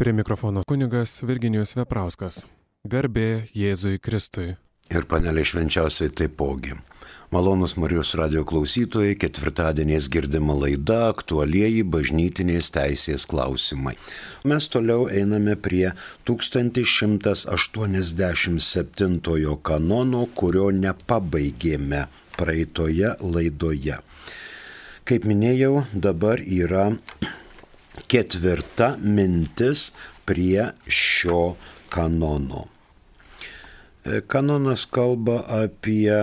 Prie mikrofono kunigas Virginijus Veprauskas. Garbė Jėzui Kristui. Ir panelė švenčiausiai taipogi. Malonus Marijos radio klausytojai, ketvirtadieniais girdima laida aktualieji bažnytinės teisės klausimai. Mes toliau einame prie 1187 kanono, kurio nepabaigėme praeitoje laidoje. Kaip minėjau, dabar yra ketvirta mintis prie šio kanono. E, kanonas kalba apie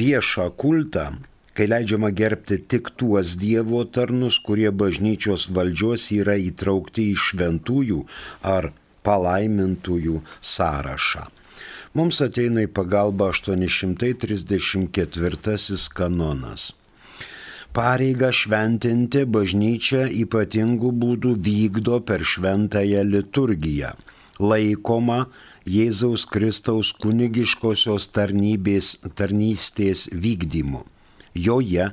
viešą kultą, kai leidžiama gerbti tik tuos Dievo tarnus, kurie bažnyčios valdžios yra įtraukti į šventųjų ar palaimintųjų sąrašą. Mums ateina į pagalbą 834 kanonas. Pareiga šventinti bažnyčią ypatingų būdų vykdo per šventąją liturgiją, laikoma Jėzaus Kristaus kunigiškosios tarnybės, tarnystės vykdymu. Joje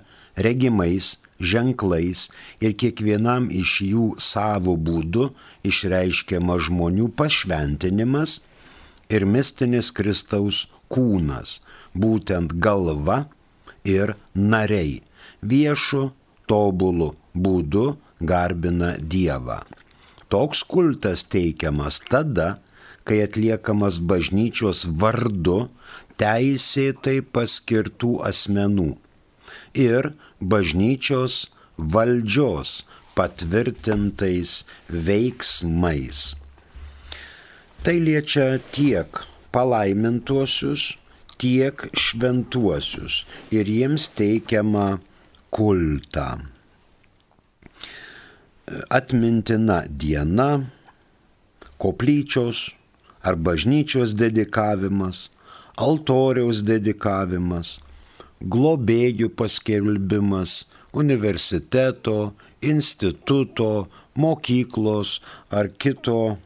regimais ženklais ir kiekvienam iš jų savo būdu išreiškiama žmonių pašventinimas ir mistinis Kristaus kūnas, būtent galva ir nariai, viešu, tobulu būdu garbina Dievą. Toks kultas teikiamas tada, kai atliekamas bažnyčios vardu teisėtai paskirtų asmenų ir bažnyčios valdžios patvirtintais veiksmais. Tai liečia tiek palaimintuosius, tiek šventuosius ir jiems teikiama kultą. Atmintina diena, koplyčios, ar bažnyčios dedikavimas, altoriaus dedikavimas, globėjų paskelbimas, universiteto, instituto, mokyklos ar kito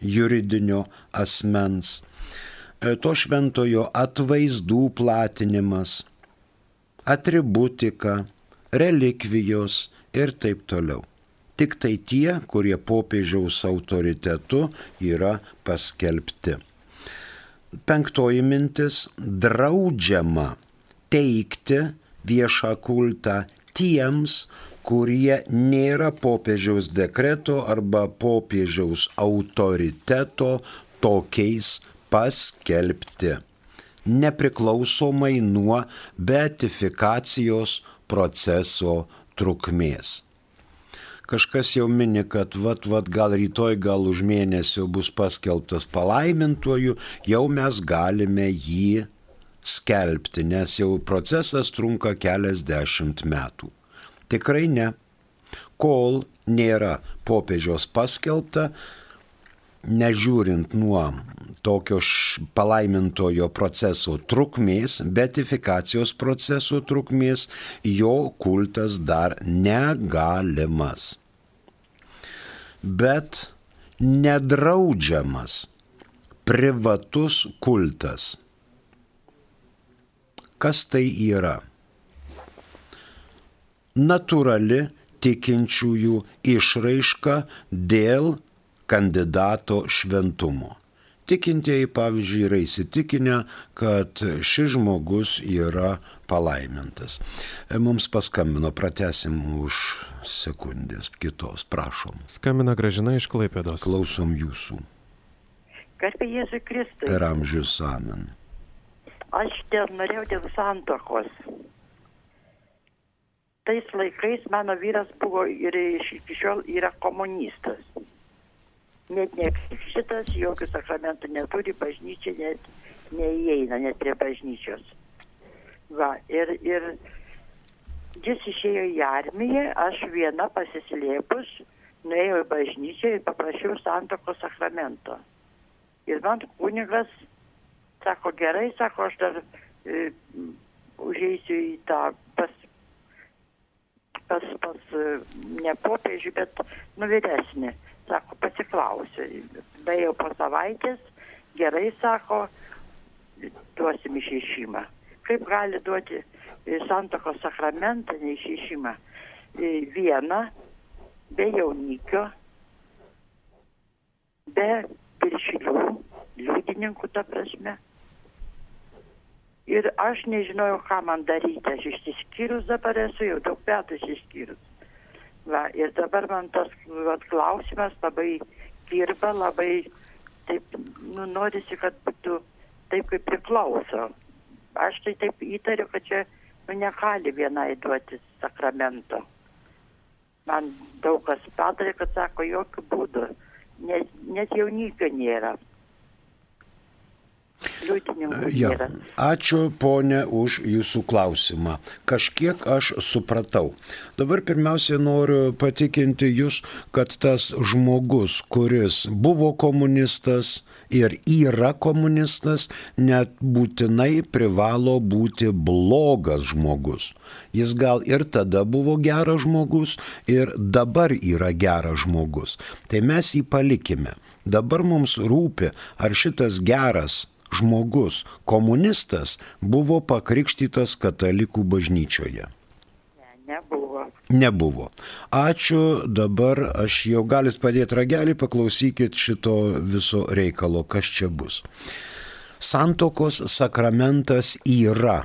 juridinio asmens, e, to šventojo atvaizdų platinimas, atributika, relikvijos ir taip toliau tik tai tie, kurie popiežiaus autoritetu yra paskelbti. Penktoji mintis - draudžiama teikti viešą kultą tiems, kurie nėra popiežiaus dekreto arba popiežiaus autoriteto tokiais paskelbti, nepriklausomai nuo beatifikacijos proceso trukmės kažkas jau mini, kad vat, vat, gal rytoj, gal už mėnesio bus paskelbtas palaimintuoju, jau mes galime jį skelbti, nes jau procesas trunka keliasdešimt metų. Tikrai ne. Kol nėra popiežiaus paskelbta, nežiūrint nuo tokio palaimintojo proceso trukmės, betifikacijos proceso trukmės, jo kultas dar negalimas. Bet nedraudžiamas privatus kultas. Kas tai yra? Naturali tikinčiųjų išraiška dėl kandidato šventumo. Tikintieji, pavyzdžiui, yra įsitikinę, kad šis žmogus yra palaimintas. E, mums paskambino, pratesim už sekundės kitos, prašom. Skambina gražina iš Klaipėdos. Klausom jūsų. Garbė Jėzui Kristui. Per amžius amen. Aš dėl norėjau dėl santokos. Tais laikais mano vyras buvo ir iki šiol yra komunistas net nekrikštytas, jokių sakramentų neturi, bažnyčia net neįeina, net prie bažnyčios. Va, ir, ir jis išėjo į armiją, aš viena pasislėpus, nuėjau į bažnyčią ir paprašiau santokos sakramento. Ir man kunigas sako, gerai, sako, aš dar e, užeisiu į tą pas, pas, pas e, ne popiežių, bet nu vyresnį sako, pasiklausiu. Daėjau po savaitės, gerai sako, duosim išėšimą. Kaip gali duoti e, santokos sakramentą, neišėšimą? E, vieną, be jaunikio, be piršilių, liudininkų ta prasme. Ir aš nežinojau, ką man daryti. Aš išsiskyrus dabar esu, jau daug metų išsiskyrus. Va, ir dabar man tas va, klausimas labai kirba, labai taip, nu, norisi, kad būtų taip, kaip priklauso. Aš tai taip įtariu, kad čia nu, negali vienai duoti sakramento. Man daug kas padarė, kad sako, jokių būdų, net, net jaunikio nėra. Liudininkų Ja. Ačiū, ponė, už jūsų klausimą. Kažkiek aš supratau. Dabar pirmiausia noriu patikinti jūs, kad tas žmogus, kuris buvo komunistas ir yra komunistas, net būtinai privalo būti blogas žmogus. Jis gal ir tada buvo geras žmogus, ir dabar yra geras žmogus. Tai mes jį palikime. Dabar mums rūpi, ar šitas geras žmogus, komunistas, buvo pakrikštytas katalikų bažnyčioje. Ne, nebuvo. Nebuvo. Ačiū, dabar aš jau galit padėti ragelį, paklausykit šito viso reikalo, kas čia bus. Santokos sakramentas yra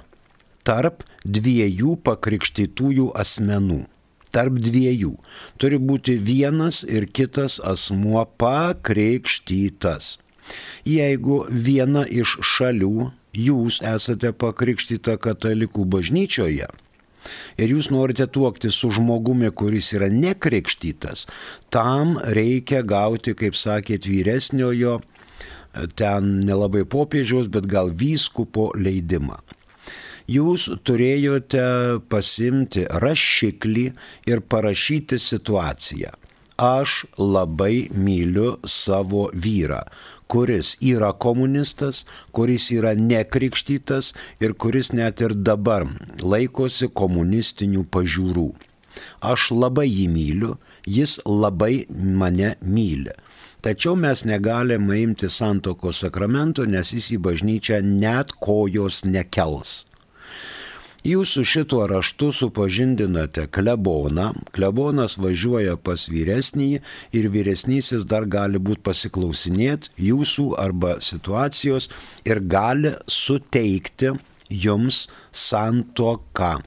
tarp dviejų pakrikštytųjų asmenų. Tarp dviejų. Turi būti vienas ir kitas asmuo pakrikštytas. Jeigu viena iš šalių jūs esate pakrikštyta katalikų bažnyčioje, ir jūs norite tuokti su žmogumi, kuris yra nekrikštytas, tam reikia gauti, kaip sakėt, vyresniojo, ten nelabai popiežiaus, bet gal vyskupo leidimą. Jūs turėjote pasimti rašiklį ir parašyti situaciją. Aš labai myliu savo vyrą, kuris yra komunistas, kuris yra nekrikštytas ir kuris net ir dabar laikosi komunistinių pažiūrų. Aš labai jį myliu, jis labai mane myli. Tačiau mes negalime imti santokos sakramento, nes jis į bažnyčią net kojos nekels. Jūs su šituo raštu supažindinate kleboną, klebonas važiuoja pas vyresnįjį ir vyresnysis dar gali būti pasiklausinėti jūsų arba situacijos ir gali suteikti jums santoką,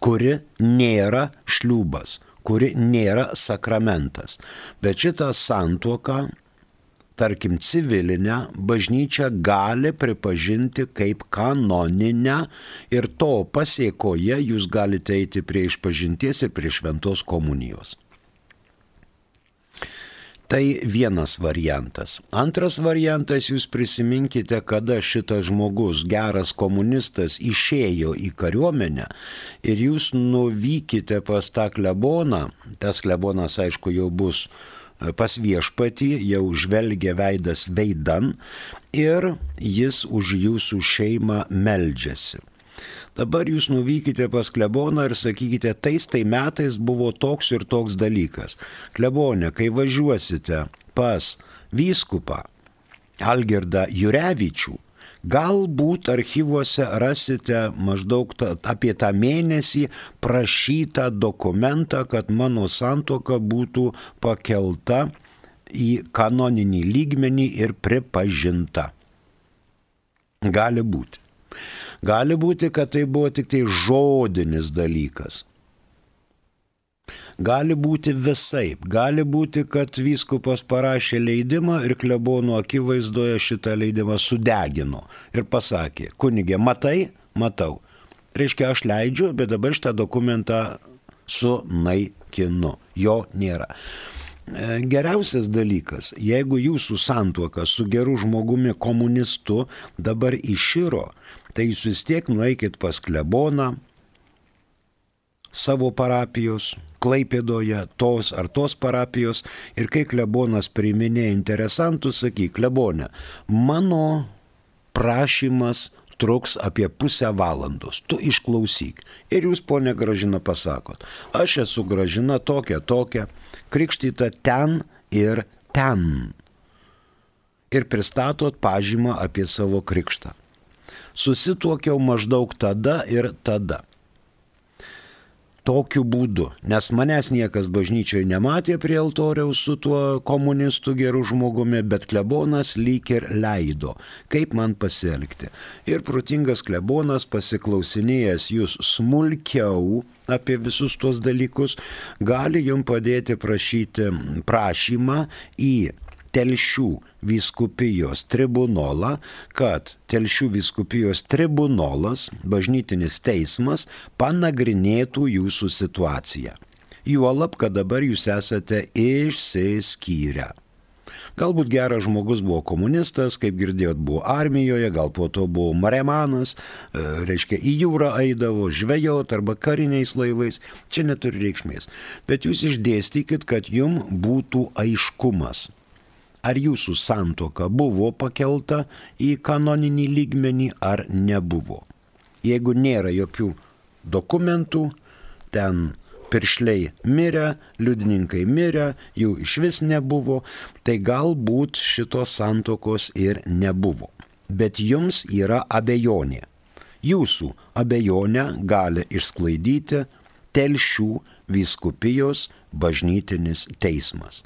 kuri nėra šliūbas, kuri nėra sakramentas. Bet šitą santoką tarkim, civilinę bažnyčia gali pripažinti kaip kanoninę ir to pasiekoje jūs galite eiti prie išpažinties ir prie šventos komunijos. Tai vienas variantas. Antras variantas, jūs prisiminkite, kada šitas žmogus, geras komunistas, išėjo į kariuomenę ir jūs nuvykite pas tą kleboną, tas klebonas aišku jau bus pas viešpatį, jau žvelgia veidas veidan ir jis už jūsų šeimą meldžiasi. Dabar jūs nuvykite pas kleboną ir sakykite, tais tai metais buvo toks ir toks dalykas. Klebonė, kai važiuosite pas vyskupą Algirdą Jurevičių, galbūt archyvuose rasite maždaug ta, apie tą mėnesį prašytą dokumentą, kad mano santoka būtų pakelta į kanoninį lygmenį ir pripažinta. Gali būti. Gali būti, kad tai buvo tik tai žodinis dalykas. Gali būti visaip. Gali būti, kad vyskupas parašė leidimą ir klebonų akivaizdoje šitą leidimą sudegino ir pasakė, kunigė, matai, matau. Reiškia, aš leidžiu, bet dabar šitą dokumentą sunaikinu. Jo nėra. Geriausias dalykas, jeigu jūsų santuoka su geru žmogumi komunistu dabar iširo, tai jūs vis tiek nueikit pas kleboną savo parapijos, Klaipėdoje, tos ar tos parapijos ir kai klebonas priminė interesantus, sakyk, klebonė, mano prašymas truks apie pusę valandos, tu išklausyk. Ir jūs, ponė Gražina, pasakot, aš esu Gražina tokia, tokia, krikštyta ten ir ten. Ir pristatot pažymą apie savo krikštą. Susituokiau maždaug tada ir tada. Tokiu būdu, nes manęs niekas bažnyčioje nematė prie altoriaus su tuo komunistu geru žmogumi, bet klebonas lyg ir leido, kaip man pasielgti. Ir protingas klebonas pasiklausinėjęs jūs smulkiau apie visus tuos dalykus, gali jums padėti prašyti prašymą į telšių vyskupijos tribunolą, kad telšių vyskupijos tribunolas, bažnytinis teismas, panagrinėtų jūsų situaciją. Juolab, kad dabar jūs esate išsiskyrę. Galbūt geras žmogus buvo komunistas, kaip girdėjot, buvo armijoje, gal po to buvo maremanas, e, reiškia į jūrą eidavo, žvejot arba kariniais laivais, čia neturi reikšmės. Bet jūs išdėstykit, kad jum būtų aiškumas ar jūsų santoka buvo pakelta į kanoninį lygmenį ar nebuvo. Jeigu nėra jokių dokumentų, ten piršliai mirė, liudininkai mirė, jų iš vis nebuvo, tai galbūt šitos santokos ir nebuvo. Bet jums yra abejonė. Jūsų abejonę gali išsklaidyti telšių vyskupijos bažnytinis teismas.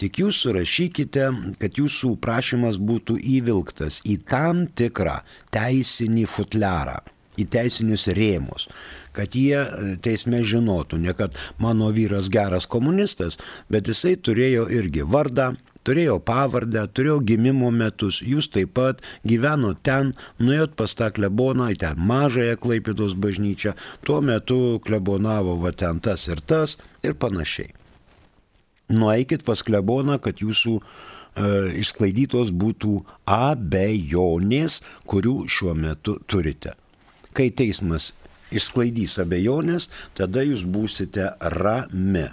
Tik jūs surašykite, kad jūsų prašymas būtų įvilktas į tam tikrą teisinį futliarą, į teisinius rėmus, kad jie e, teisme žinotų, ne kad mano vyras geras komunistas, bet jisai turėjo irgi vardą, turėjo pavardę, turėjo gimimo metus, jūs taip pat gyveno ten, nuėjot pas tą kleboną į ten mažąją Klaipėdos bažnyčią, tuo metu klebonavo va ten tas ir tas ir panašiai nueikit pas kleboną, kad jūsų e, išsklaidytos būtų abejonės, kurių šiuo metu turite. Kai teismas išsklaidys abejonės, tada jūs būsite rami.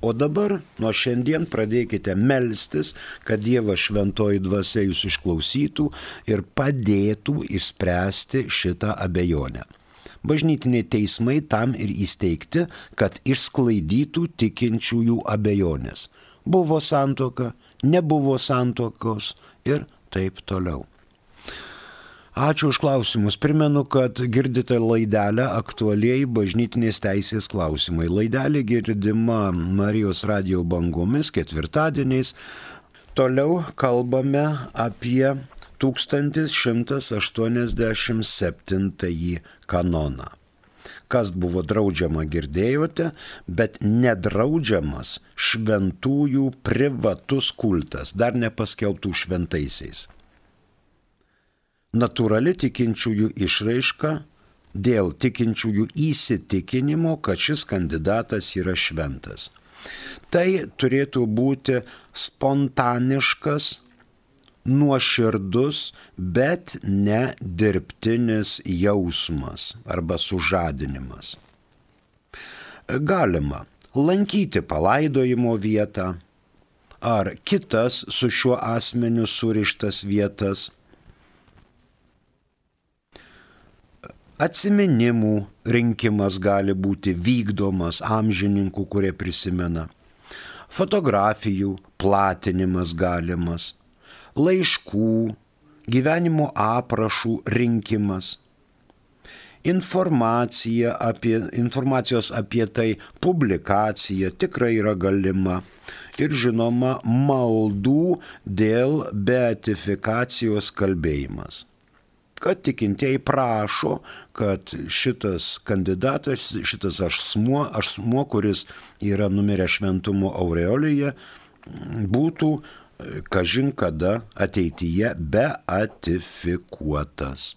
O dabar nuo šiandien pradėkite melstis, kad Dievas šventoji dvasia jūs išklausytų ir padėtų išspręsti šitą abejonę. Bažnytiniai teismai tam ir įsteigti, kad išsklaidytų tikinčiųjų abejonės. Buvo santoka, nebuvo santokos ir taip toliau. Ačiū už klausimus. Primenu, kad girdite laidelę aktualiai bažnytinės teisės klausimai. Laidelė girdima Marijos radio bangomis ketvirtadieniais. Toliau kalbame apie 1187 kanoną. Kas buvo draudžiama girdėjote, bet nedraudžiamas šventųjų privatus kultas, dar nepaskelbtų šventaisiais. Naturali tikinčiųjų išraiška dėl tikinčiųjų įsitikinimo, kad šis kandidatas yra šventas. Tai turėtų būti spontaniškas nuoširdus, bet ne dirbtinis jausmas arba sužadinimas. Galima lankyti palaidojimo vietą ar kitas su šiuo asmeniu surištas vietas, Atsiminimų rinkimas gali būti vykdomas amžininkų, kurie prisimena. Fotografijų platinimas galimas laiškų, gyvenimo aprašų rinkimas, informacija apie, informacijos apie tai publikacija tikrai yra galima ir žinoma maldų dėl beatifikacijos kalbėjimas. Kad tikintieji prašo, kad šitas kandidatas, šitas asmuo, asmuo kuris yra numiręs šventumo aureolėje, būtų kažin kada ateityje beatifikuotas.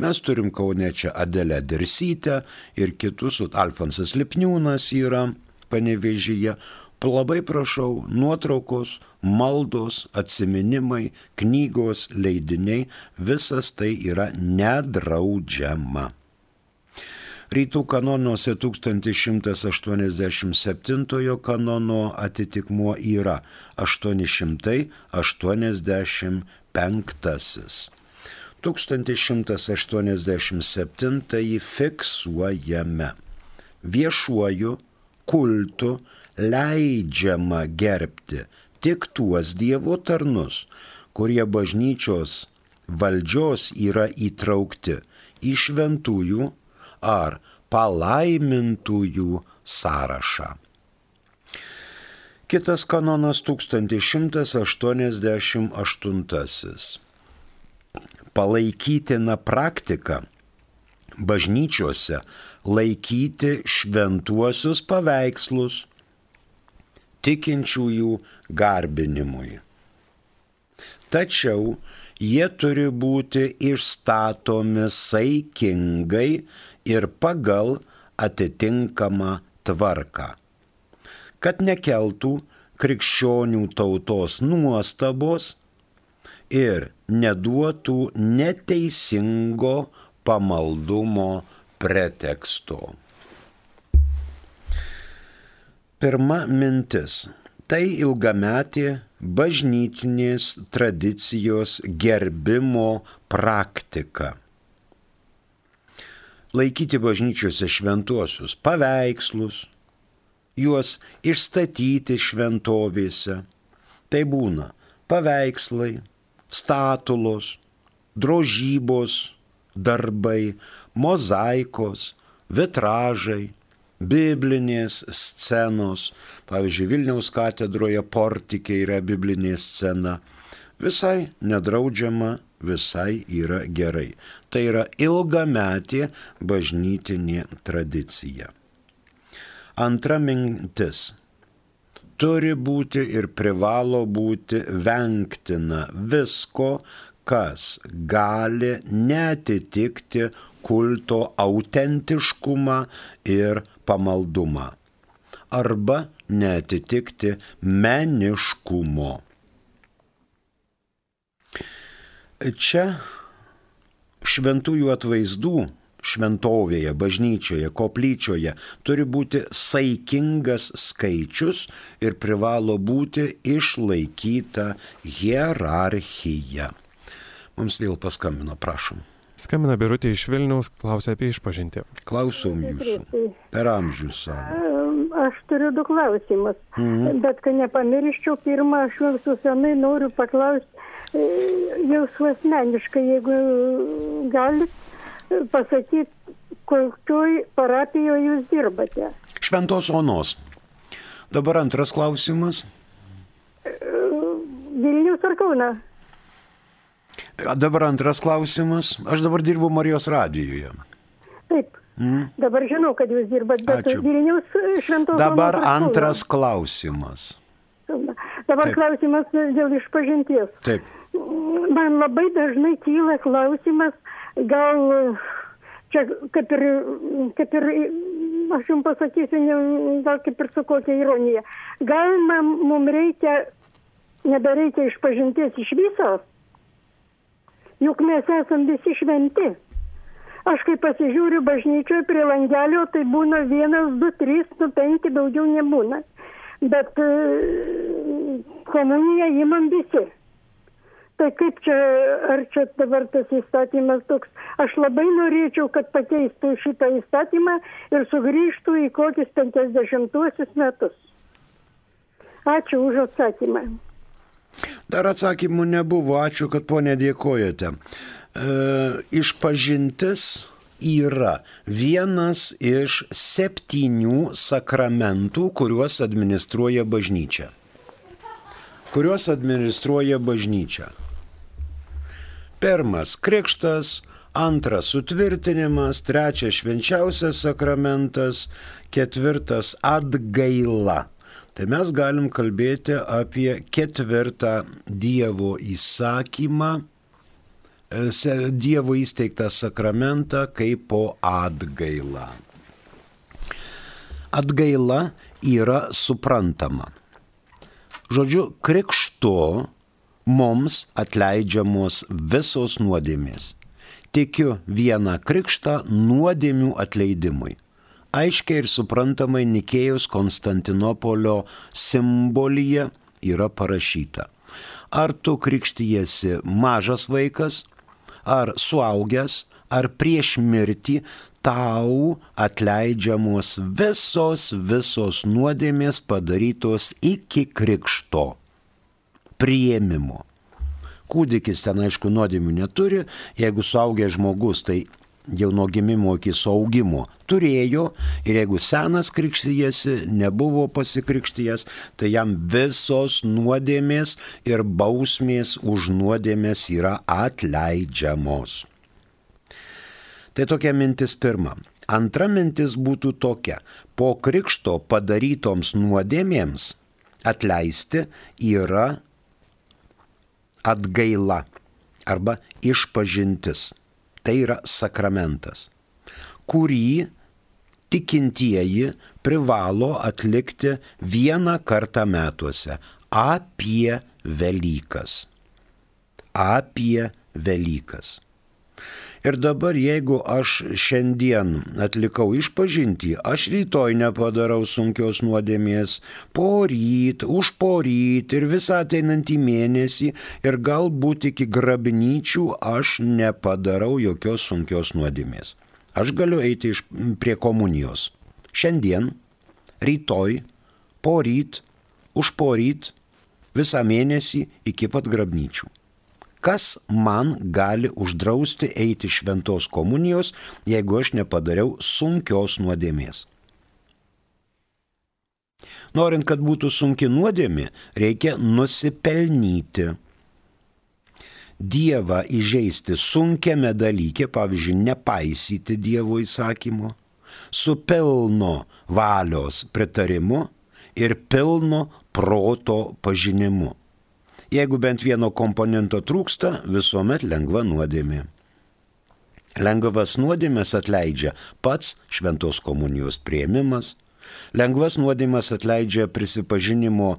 Mes turim Kaune čia Adelę Dirsytę ir kitus, Alfonsas Lipniūnas yra panevežyje. Labai prašau, nuotraukos, maldos, atsiminimai, knygos, leidiniai, visas tai yra nedraudžiama. Rytų kanonuose 1187 kanono atitikmuo yra 885. 1187 fiksuojame. Viešuoju kultu leidžiama gerbti tik tuos Dievo tarnus, kurie bažnyčios valdžios yra įtraukti į šventųjų ar palaimintųjų sąrašą. Kitas kanonas 1188. Palaikytina praktika bažnyčiose laikyti šventuosius paveikslus tikinčiųjų garbinimui. Tačiau jie turi būti išstatomi saikingai ir pagal atitinkamą tvarką, kad nekeltų krikščionių tautos nuostabos ir neduotų neteisingo pamaldumo preteksto. Pirma mintis - tai ilgametė bažnytinės tradicijos gerbimo praktika. Laikyti bažnyčiose šventuosius paveikslus, juos išstatyti šventovėse. Tai būna paveikslai, statulos, drožybos, darbai, mozaikos, vitražai, biblinės scenos. Pavyzdžiui, Vilniaus katedroje portikė yra biblinė scena. Visai nedraudžiama, visai yra gerai. Tai yra ilgametė bažnytinė tradicija. Antra mintis. Turi būti ir privalo būti vengtina visko, kas gali netitikti kulto autentiškumą ir pamaldumą arba netitikti meniškumo. Čia šventųjų atvaizdų šventovėje, bažnyčioje, koplyčioje turi būti saikingas skaičius ir privalo būti išlaikyta hierarchija. Mums vėl paskambino, prašom. Skambina Birutė iš Vilniaus, klausia apie išpažinti. Klausom jūsų. Per amžius savo. Aš turiu du klausimus. Mhm. Bet kad nepamirščiau, pirmą aš jūsų senai noriu paklausti, jūsų asmeniškai, jeigu galit pasakyti, kokioj parapijoje jūs dirbate. Šventos Onos. Dabar antras klausimas. Vilnius ar Kauna? Dabar antras klausimas. Aš dabar dirbu Marijos radijoje. Taip. Mm. Dabar žinau, kad jūs dirbat, bet Ačiū. Vilniaus šventos. Dabar antras klausimas. Dabar Taip. klausimas dėl išpažinties. Taip. Man labai dažnai kyla klausimas, gal čia kaip ir, kaip ir aš jums pasakysiu, gal kaip ir su kokia ironija. Gal mums reikia, nebereikia išpažinties iš viso, juk mes esam visi šventi. Aš kai pasižiūriu bažnyčioje prie langelio, tai būna vienas, du, trys, nu penki, daugiau nebūna. Bet e, komuniją įmam visi. Tai kaip čia, ar čia dabar tas įstatymas toks, aš labai norėčiau, kad pakeistų šitą įstatymą ir sugrįžtų į kokius 50 metus. Ačiū už atsakymą. Dar atsakymų nebuvo, ačiū, kad ponė dėkojate. E, išpažintis yra vienas iš septynių sakramentų, kuriuos administruoja bažnyčia. Kuriuos administruoja bažnyčia. Pirmas - krikštas, antras - sutvirtinimas, trečias - švenčiausias sakramentas, ketvirtas - atgaila. Tai mes galim kalbėti apie ketvirtą Dievo įsakymą, e, Dievo įsteigtą sakramentą kaip po atgailą. Atgaila yra suprantama. Žodžiu, krikštu mums atleidžiamos visos nuodėmės. Tikiu vieną krikštą nuodėmių atleidimui. Aiškiai ir suprantamai Nikėjus Konstantinopolio simbolyje yra parašyta. Ar tu krikštyjesi mažas vaikas, ar suaugęs, ar prieš mirtį, tau atleidžiamos visos, visos nuodėmės padarytos iki krikšto prieimimo. Kūdikis ten aišku nuodėmių neturi, jeigu suaugęs žmogus, tai jau nuo gimimo iki saugimo turėjo ir jeigu senas krikštyjasi, nebuvo pasikrikštyjas, tai jam visos nuodėmės ir bausmės už nuodėmės yra atleidžiamos. Tai tokia mintis pirma. Antra mintis būtų tokia. Po krikšto padarytoms nuodėmėms atleisti yra atgaila arba išpažintis. Tai yra sakramentas, kurį tikintieji privalo atlikti vieną kartą metuose apie Velykas. Apie Velykas. Ir dabar jeigu aš šiandien atlikau išpažinti, aš rytoj nepadarau sunkios nuodėmės, poryt, už poryt ir visą ateinantį mėnesį ir galbūt iki grabnyčių aš nepadarau jokios sunkios nuodėmės. Aš galiu eiti iš, prie komunijos. Šiandien, rytoj, poryt, už poryt, visą mėnesį iki pat grabnyčių kas man gali uždrausti eiti šventos komunijos, jeigu aš nepadariau sunkios nuodėmės. Norint, kad būtų sunki nuodėmė, reikia nusipelnyti. Dievą įžeisti sunkiame dalyke, pavyzdžiui, nepaisyti Dievo įsakymo, su pilno valios pritarimu ir pilno proto pažinimu. Jeigu bent vieno komponento trūksta, visuomet lengva nuodėmė. Lengvas nuodėmės atleidžia pats šventos komunijos prieimimas, lengvas nuodėmės atleidžia prisipažinimo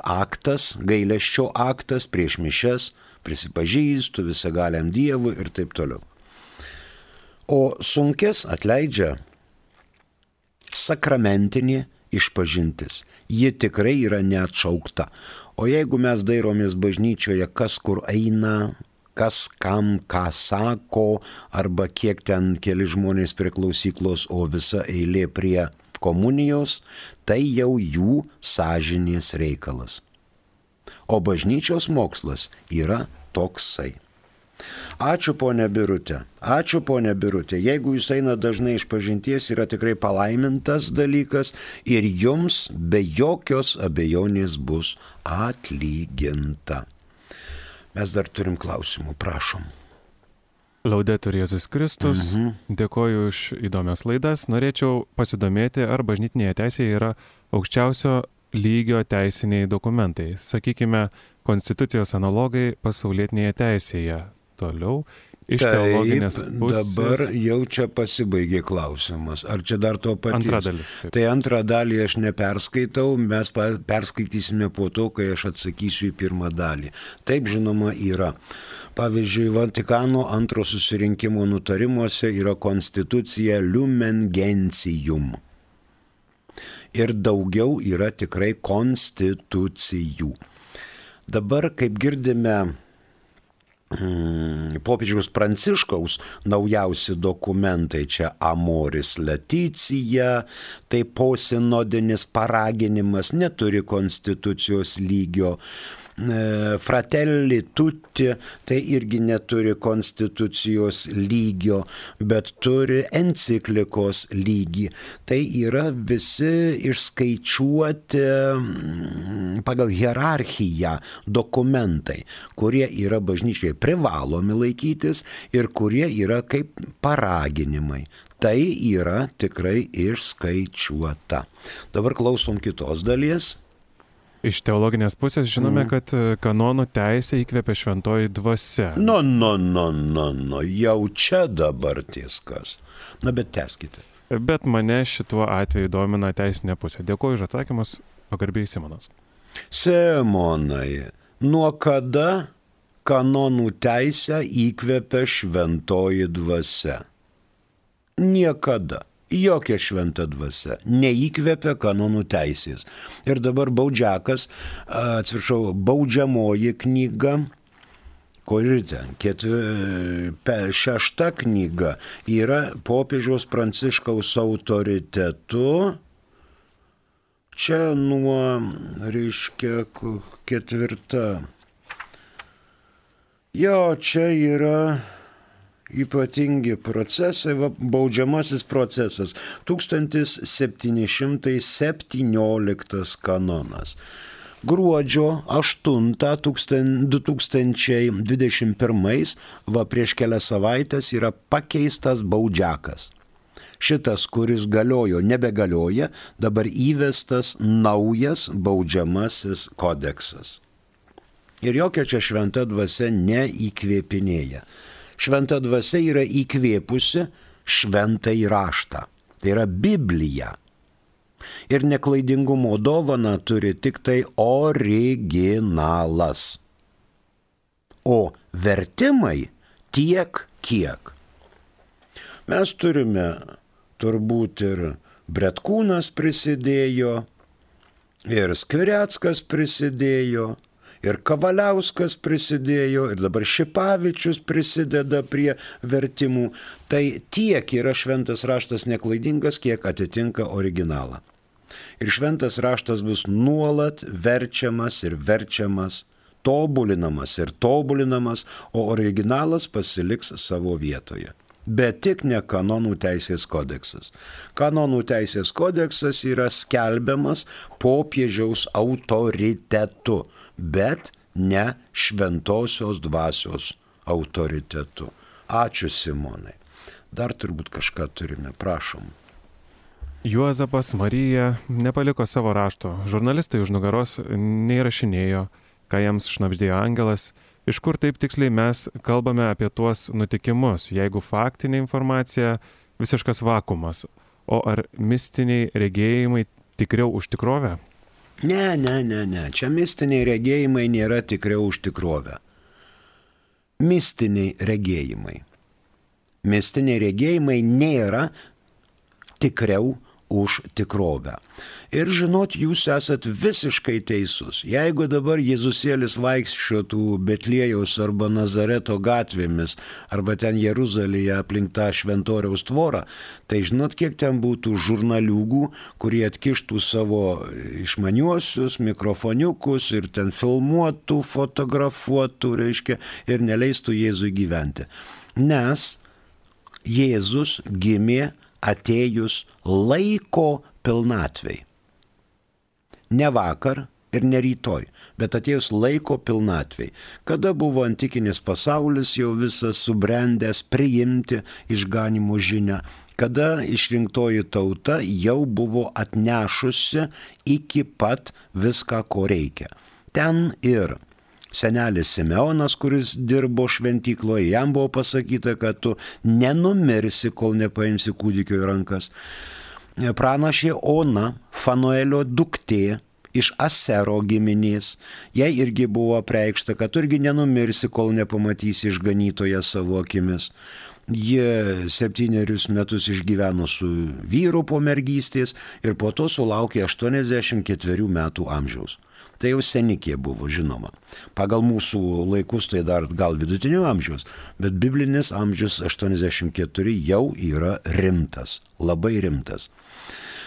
aktas, gailesčio aktas prieš mišes, prisipažįstu visagaliam Dievui ir taip toliau. O sunkės atleidžia sakramentinė išpažintis. Ji tikrai yra neatšaukta. O jeigu mes dairomės bažnyčioje, kas kur eina, kas kam ką sako, arba kiek ten keli žmonės prie klausyklos, o visa eilė prie komunijos, tai jau jų sąžinės reikalas. O bažnyčios mokslas yra toksai. Ačiū ponė Birutė, ačiū ponė Birutė. Jeigu jūs eina dažnai iš pažinties, yra tikrai palaimintas dalykas ir jums be jokios abejonės bus atlyginta. Mes dar turim klausimų, prašom. Laudetur Jėzus Kristus, mhm. dėkoju už įdomias laidas. Norėčiau pasidomėti, ar bažnytinėje teisėje yra aukščiausio lygio teisiniai dokumentai, sakykime, konstitucijos analogai pasaulietinėje teisėje toliau iš Taip, teologinės pusės. Dabar jau čia pasibaigė klausimas. Ar čia dar to paties? Antra dalis. Taip. Tai antrą dalį aš neperskaitau, mes perskaitysime po to, kai aš atsakysiu į pirmą dalį. Taip, žinoma, yra. Pavyzdžiui, Vatikano antro susirinkimo nutarimuose yra konstitucija Lumen Gentium. Ir daugiau yra tikrai konstitucijų. Dabar, kaip girdime, popiežiaus Pranciškaus naujausi dokumentai čia Amoris Leticija, tai posinodinis paraginimas neturi konstitucijos lygio fratelli tutti, tai irgi neturi konstitucijos lygio, bet turi enciklikos lygį. Tai yra visi išskaičiuoti mm, pagal hierarchiją dokumentai, kurie yra bažnyčiai privalomi laikytis ir kurie yra kaip paraginimai tai yra tikrai išskaičiuota. Dabar klausom kitos dalies. Iš teologinės pusės žinome, mm. kad e, kanonų teisė įkvėpia šventoji dvasia. Nu, nu, nu, nu, nu, jau čia dabar tieskas. Na, bet teskite. Bet mane šituo atveju domina teisinė pusė. Dėkuoju už atsakymus, pagarbiai Simonas. Simonai, nuo kada kanonų teisę įkvėpia šventoji dvasia? Niekada jokia šventa dvasia neįkvepia kanonų teisės. Ir dabar baudžiakas, atsiprašau, baudžiamoji knyga, kuri ten, ketvi, šešta knyga yra popiežiaus pranciškaus autoritetu. Čia nuo, reiškia, ketvirta. Jo, čia yra ypatingi procesai, va, baudžiamasis procesas 1717 kanonas. Gruodžio 8 2021 va prieš kelias savaitės yra pakeistas baudžiakas. Šitas, kuris galiojo, nebegalioja, dabar įvestas naujas baudžiamasis kodeksas. Ir jokia čia šventa dvasia neįkvėpinėja šventa dvasia yra įkvėpusi šventą įraštą. Tai yra Biblija. Ir neklaidingumo dovana turi tik tai originalas. O vertimai tiek kiek. Mes turime turbūt ir Bretkūnas prisidėjo, ir Skvireckas prisidėjo, ir Kavaliauskas prisidėjo, ir dabar Šipavičius prisideda prie vertimų. Tai tiek yra šventas raštas neklaidingas, kiek atitinka originalą. Ir šventas raštas bus nuolat verčiamas ir verčiamas, tobulinamas ir tobulinamas, o originalas pasiliks savo vietoje bet tik ne kanonų teisės kodeksas. Kanonų teisės kodeksas yra skelbiamas popiežiaus autoritetu bet ne šventosios dvasios autoritetu. Ačiū Simonai. Dar turbūt kažką turime, prašom. Juozapas Marija nepaliko savo rašto. Žurnalistai už nugaros neįrašinėjo, ką jiems šnapždėjo angelas. Iš kur taip tiksliai mes kalbame apie tuos nutikimus, jeigu faktinė informacija visiškas vakumas, o ar mistiniai regėjimai tikriau už tikrovę? Ne, ne, ne, ne. Čia mistiniai regėjimai nėra tikriau už tikrovę. Mistiniai regėjimai. Mistiniai regėjimai nėra tikriau už tikrovę. Ir žinot, jūs esat visiškai teisus. Jeigu dabar Jėzusėlis vaikščiotų Betlėjaus arba Nazareto gatvėmis, arba ten Jeruzalėje aplink tą šventoriaus tvorą, tai žinot, kiek ten būtų žurnaliūgų, kurie atkištų savo išmaniuosius mikrofoniukus ir ten filmuotų, fotografuotų, reiškia, ir neleistų Jėzui gyventi. Nes Jėzus gimė atėjus laiko pilnatvei. Ne vakar ir ne rytoj, bet atėjus laiko pilnatvei, kada buvo antikinis pasaulis jau visas subrendęs priimti išganimo žinę, kada išrinktoji tauta jau buvo atnešusi iki pat viską, ko reikia. Ten ir senelis Simeonas, kuris dirbo šventykloje, jam buvo pasakyta, kad tu nenumirsi, kol nepaimsi kūdikio į rankas. Pranašė Ona, Fanuelio duktė, iš Asero giminės. Jai irgi buvo preikšta, kad irgi nenumirsi, kol nepamatysi išganytoje savo akimis. Jie septynerius metus išgyveno su vyru po mergystės ir po to sulaukė 84 metų amžiaus. Tai jau senikė buvo žinoma. Pagal mūsų laikus tai dar gal vidutinio amžiaus, bet biblinis amžius 84 jau yra rimtas, labai rimtas.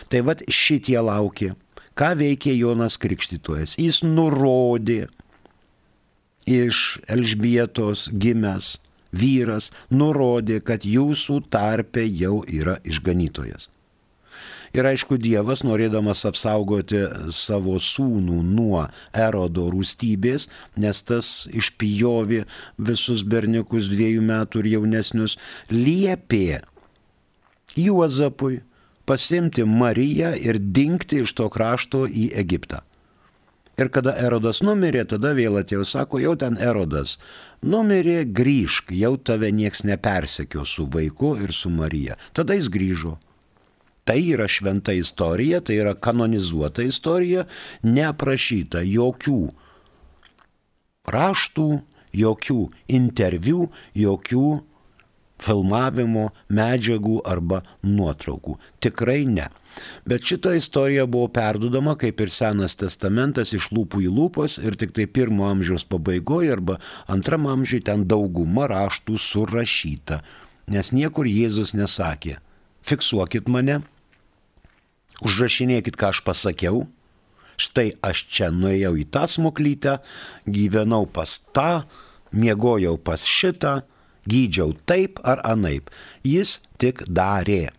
Tai vad šitie laukė. Ką veikė Jonas Krikštytojas? Jis nurodė iš Elžbietos gimęs vyras, nurodė, kad jūsų tarpe jau yra išganytojas. Ir aišku, Dievas, norėdamas apsaugoti savo sūnų nuo erodo rūstybės, nes tas išpijovi visus berniukus dviejų metų ir jaunesnius, liepė Juozapui pasimti Mariją ir dinkti iš to krašto į Egiptą. Ir kada Erodas numirė, tada vėl atėjo, sako, jau ten Erodas numirė, grįžk, jau tave nieks nepersekio su vaiku ir su Marija. Tada jis grįžo. Tai yra šventa istorija, tai yra kanonizuota istorija, neaprašyta jokių raštų, jokių interviu, jokių filmavimo medžiagų arba nuotraukų. Tikrai ne. Bet šita istorija buvo perdudama kaip ir Senas testamentas iš lūpų į lūpas ir tik tai pirmo amžiaus pabaigoje arba antram amžiui ten dauguma raštų surašyta. Nes niekur Jėzus nesakė, fiksuokit mane, užrašinėkit, ką aš pasakiau. Štai aš čia nuėjau į tą smuklytę, gyvenau pas tą, miegojau pas šitą, gydžiau taip ar anaip. Jis tik darė.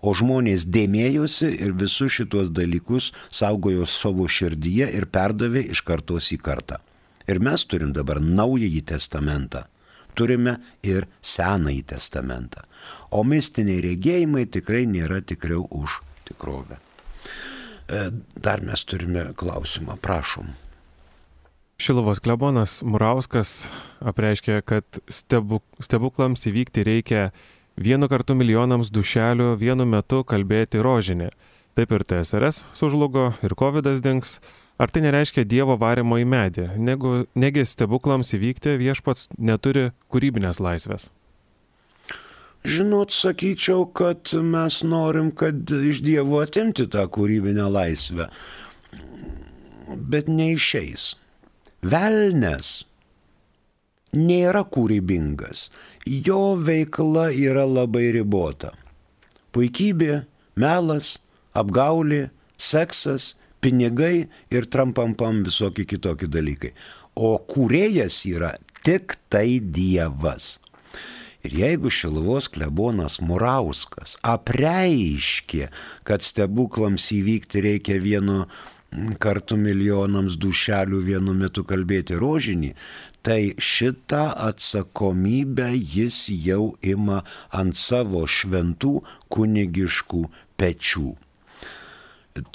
O žmonės dėmėjosi ir visus šitos dalykus saugojo savo širdyje ir perdavė iš kartos į kartą. Ir mes turim dabar naująjį testamentą. Turime ir senąjį testamentą. O mistiniai regėjimai tikrai nėra tikriau už tikrovę. E, dar mes turime klausimą, prašom. Šilovos klebonas Murauskas apreiškė, kad stebuk, stebuklams įvykti reikia vienu kartu milijonams dušelių vienu metu kalbėti rožinį. Taip ir TSRS sužlugo, ir COVID dings. Ar tai nereiškia Dievo varimo į medį? Negu, negi stebuklams įvykti viešpats neturi kūrybinės laisvės? Žinot, sakyčiau, kad mes norim, kad iš Dievo atimti tą kūrybinę laisvę. Bet neišeis. Velnes nėra kūrybingas, jo veikla yra labai ribota. Puikybė, melas, apgaulė, seksas, pinigai ir trampampam visokie kitokie dalykai. O kūrėjas yra tik tai Dievas. Ir jeigu Šiluvos klebonas Murauskas apreiškė, kad stebuklams įvykti reikia vieno kartų milijonams dušelių vienu metu kalbėti rožinį, tai šitą atsakomybę jis jau ima ant savo šventų kunigiškų pečių.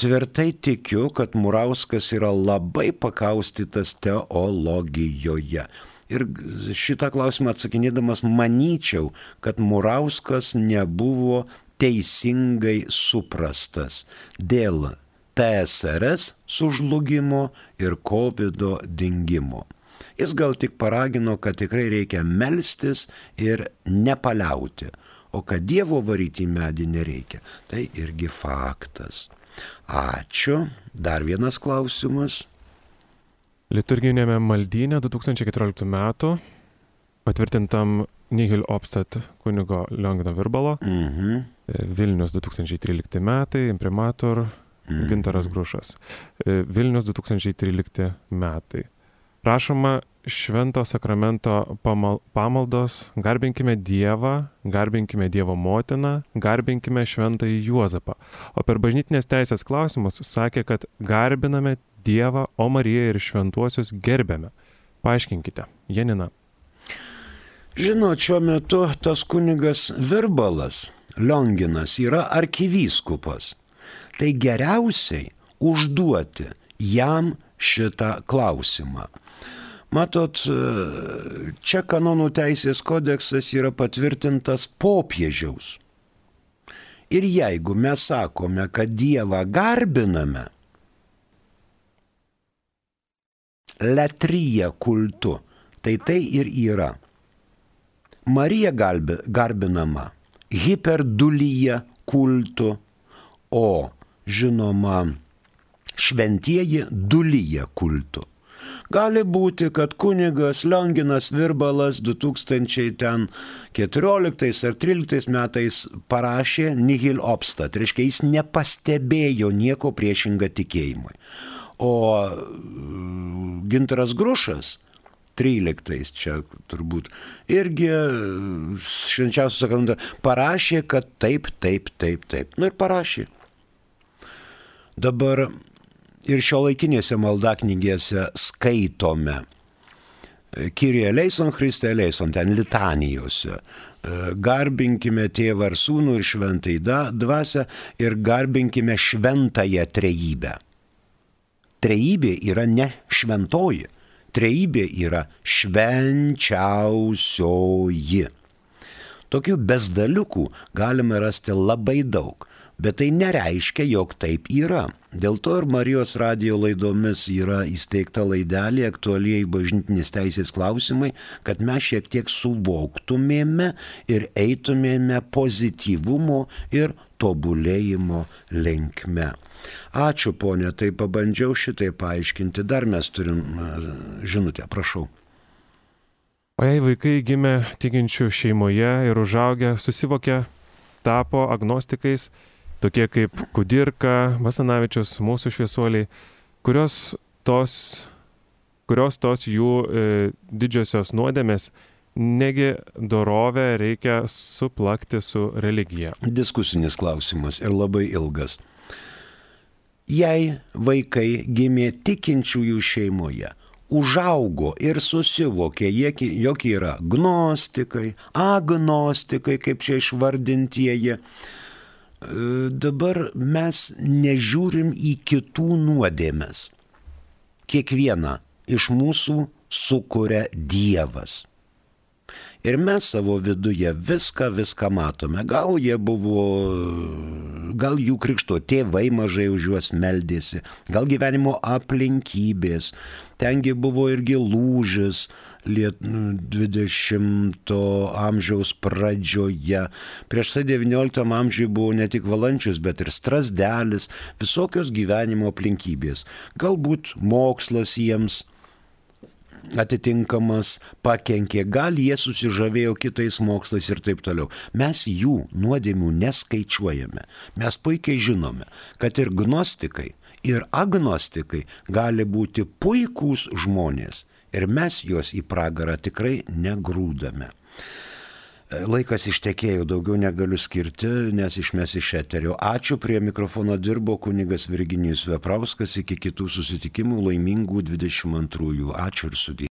Tvirtai tikiu, kad Murauskas yra labai pakaustytas teologijoje. Ir šitą klausimą atsakinėdamas manyčiau, kad Murauskas nebuvo teisingai suprastas dėl TSRS sužlugimo ir COVID dingimo. Jis gal tik paragino, kad tikrai reikia melstis ir nepaliauti, o kad Dievo varyti į medį nereikia. Tai irgi faktas. Ačiū. Dar vienas klausimas. Liturginėme maldyne 2014 m. patvirtintam Nihil Obstat kunigo Liongino Virbalo. Mhm. Vilnius 2013 metai, imprimatur Mhm. Gintaras Grušas. E, Vilnius 2013 metai. Prašoma švento sakramento pamal, pamaldos, garbinkime Dievą, garbinkime Dievo motiną, garbinkime šventąjį Juozapą. O per bažnytinės teisės klausimus sakė, kad garbiname Dievą, o Mariją ir šventuosius gerbėme. Paaiškinkite, Janina. Žinot, šiuo metu tas kunigas Virbalas, Lionginas, yra arkivyskupas tai geriausiai užduoti jam šitą klausimą. Matot, čia kanonų teisės kodeksas yra patvirtintas popiežiaus. Ir jeigu mes sakome, kad Dievą garbiname, letryje kultu, tai tai ir yra. Marija garbinama hiperdulyje kultu, o žinoma, šventieji dulyje kultu. Gali būti, kad kunigas Lionginas Virbalas 2014 ar 2013 metais parašė Nihil Obstat, reiškia jis nepastebėjo nieko priešingą tikėjimui. O Gintaras Grušas 13 čia turbūt irgi švenčiausias sakramentas parašė, kad taip, taip, taip, taip. Nu ir parašė. Dabar ir šio laikinėse maldaknygėse skaitome Kyrie Leison, Christe Leison, ten litanijose. Garbinkime tėvą ir sūnų ir šventai dvasę ir garbinkime šventąją trejybę. Trejybė yra ne šventoji, trejybė yra švenčiausioji. Tokių besdaliukų galime rasti labai daug. Bet tai nereiškia, jog taip yra. Dėl to ir Marijos radio laidomis yra įsteigta laidelė aktualiai bažnytinės teisės klausimai, kad mes šiek tiek suvoktumėme ir eitumėme pozityvumo ir tobulėjimo linkme. Ačiū ponė, tai pabandžiau šitai paaiškinti. Dar mes turim žinutę, prašau. O jei vaikai gimė tikinčių šeimoje ir užaugę, susivokė, tapo agnostikais, tokie kaip Kudirka, Basanavičius, mūsų šviesuoliai, kurios tos, kurios tos jų e, didžiosios nuodėmės Negi dorovę reikia suplakti su religija. Diskusinis klausimas ir labai ilgas. Jei vaikai gimė tikinčiųjų šeimoje, užaugo ir susivokė, jog yra gnostikai, agnostikai, kaip čia išvardintieji, dabar mes nežiūrim į kitų nuodėmes. Kiekvieną iš mūsų sukuria Dievas. Ir mes savo viduje viską, viską matome. Gal jie buvo, gal jų krikšto tėvai mažai už juos meldėsi, gal gyvenimo aplinkybės, tengi buvo irgi lūžis, 20 amžiaus pradžioje. Prieš tai 19 amžiui buvo ne tik valančius, bet ir strasdelis, visokios gyvenimo aplinkybės. Galbūt mokslas jiems atitinkamas pakenkė, gal jie susižavėjo kitais mokslais ir taip toliau. Mes jų nuodėmių neskaičiuojame. Mes puikiai žinome, kad ir gnostikai, ir agnostikai gali būti puikūs žmonės ir mes juos į pragarą tikrai negrūdame. Laikas ištekėjo, daugiau negaliu skirti, nes išmes iš eterio. Ačiū, prie mikrofono dirbo kunigas Virginijus Veprauskas, iki kitų susitikimų laimingų 22. Ačiū ir sudė.